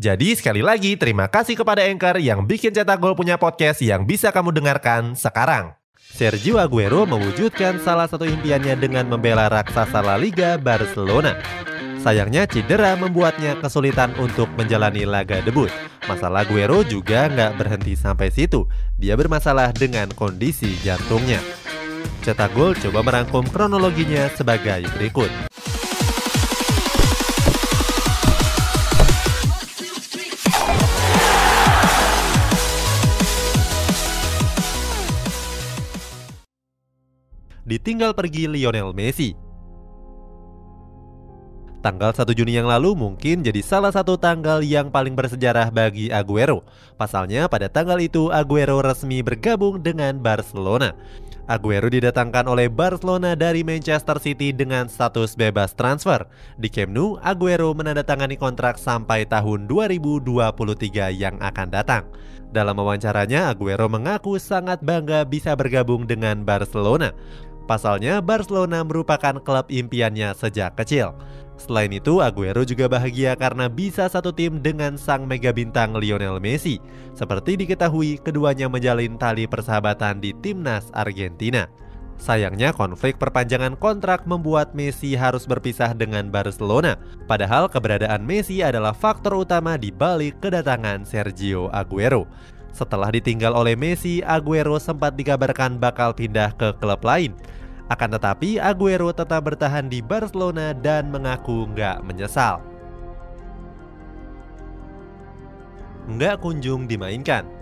Jadi sekali lagi terima kasih kepada Anchor yang bikin Cetak Gol punya podcast yang bisa kamu dengarkan sekarang. Sergio Aguero mewujudkan salah satu impiannya dengan membela raksasa La Liga Barcelona. Sayangnya cedera membuatnya kesulitan untuk menjalani laga debut. Masalah Aguero juga nggak berhenti sampai situ. Dia bermasalah dengan kondisi jantungnya. Cetak Gol coba merangkum kronologinya sebagai berikut. Ditinggal pergi Lionel Messi. Tanggal 1 Juni yang lalu mungkin jadi salah satu tanggal yang paling bersejarah bagi Aguero. Pasalnya pada tanggal itu Aguero resmi bergabung dengan Barcelona. Aguero didatangkan oleh Barcelona dari Manchester City dengan status bebas transfer. Di Camp Nou, Aguero menandatangani kontrak sampai tahun 2023 yang akan datang. Dalam wawancaranya, Aguero mengaku sangat bangga bisa bergabung dengan Barcelona. Pasalnya, Barcelona merupakan klub impiannya sejak kecil. Selain itu, Aguero juga bahagia karena bisa satu tim dengan sang mega bintang Lionel Messi. Seperti diketahui, keduanya menjalin tali persahabatan di timnas Argentina. Sayangnya, konflik perpanjangan kontrak membuat Messi harus berpisah dengan Barcelona. Padahal keberadaan Messi adalah faktor utama di balik kedatangan Sergio Aguero. Setelah ditinggal oleh Messi, Aguero sempat dikabarkan bakal pindah ke klub lain. Akan tetapi, Aguero tetap bertahan di Barcelona dan mengaku nggak menyesal. Nggak kunjung dimainkan.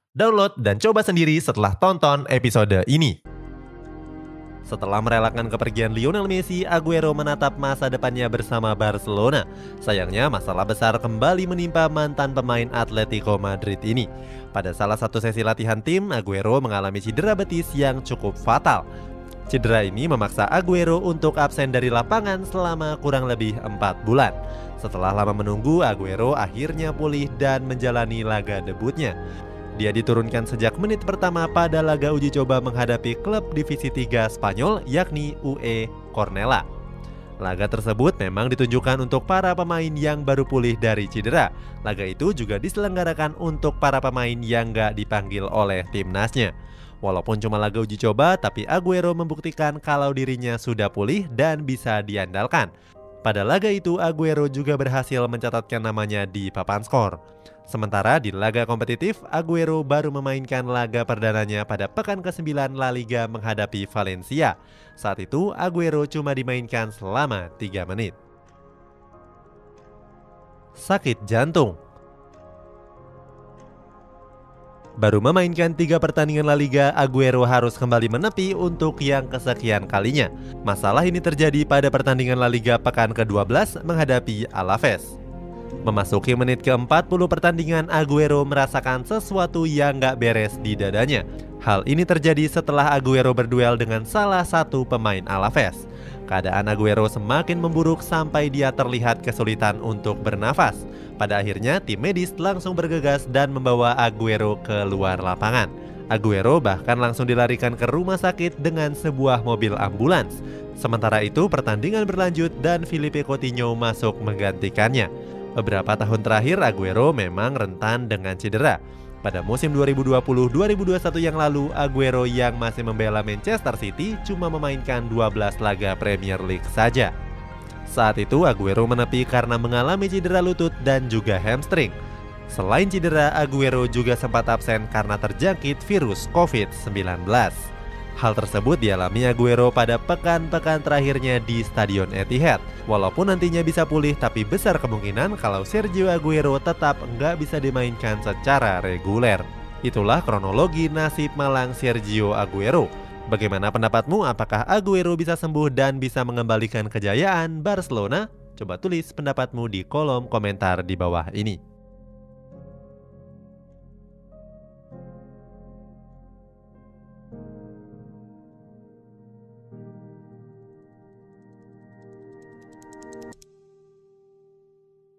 Download dan coba sendiri setelah tonton episode ini. Setelah merelakan kepergian Lionel Messi, Aguero menatap masa depannya bersama Barcelona. Sayangnya masalah besar kembali menimpa mantan pemain Atletico Madrid ini. Pada salah satu sesi latihan tim, Aguero mengalami cedera betis yang cukup fatal. Cedera ini memaksa Aguero untuk absen dari lapangan selama kurang lebih 4 bulan. Setelah lama menunggu, Aguero akhirnya pulih dan menjalani laga debutnya. Dia diturunkan sejak menit pertama pada laga uji coba menghadapi klub divisi 3 Spanyol yakni UE Cornella. Laga tersebut memang ditunjukkan untuk para pemain yang baru pulih dari cedera. Laga itu juga diselenggarakan untuk para pemain yang gak dipanggil oleh timnasnya. Walaupun cuma laga uji coba, tapi Aguero membuktikan kalau dirinya sudah pulih dan bisa diandalkan. Pada laga itu, Aguero juga berhasil mencatatkan namanya di papan skor. Sementara di laga kompetitif, Aguero baru memainkan laga perdananya pada pekan ke-9 La Liga menghadapi Valencia. Saat itu, Aguero cuma dimainkan selama 3 menit. Sakit jantung Baru memainkan tiga pertandingan La Liga, Aguero harus kembali menepi untuk yang kesekian kalinya. Masalah ini terjadi pada pertandingan La Liga pekan ke-12 menghadapi Alaves. Memasuki menit ke-40 pertandingan, Aguero merasakan sesuatu yang gak beres di dadanya. Hal ini terjadi setelah Aguero berduel dengan salah satu pemain Alaves. Keadaan Aguero semakin memburuk sampai dia terlihat kesulitan untuk bernafas. Pada akhirnya, tim medis langsung bergegas dan membawa Aguero ke luar lapangan. Aguero bahkan langsung dilarikan ke rumah sakit dengan sebuah mobil ambulans. Sementara itu, pertandingan berlanjut dan Filipe Coutinho masuk menggantikannya. Beberapa tahun terakhir Aguero memang rentan dengan cedera. Pada musim 2020-2021 yang lalu, Aguero yang masih membela Manchester City cuma memainkan 12 laga Premier League saja. Saat itu Aguero menepi karena mengalami cedera lutut dan juga hamstring. Selain cedera, Aguero juga sempat absen karena terjangkit virus COVID-19. Hal tersebut dialami Aguero pada pekan-pekan terakhirnya di Stadion Etihad. Walaupun nantinya bisa pulih, tapi besar kemungkinan kalau Sergio Aguero tetap nggak bisa dimainkan secara reguler. Itulah kronologi nasib malang Sergio Aguero. Bagaimana pendapatmu? Apakah Aguero bisa sembuh dan bisa mengembalikan kejayaan Barcelona? Coba tulis pendapatmu di kolom komentar di bawah ini.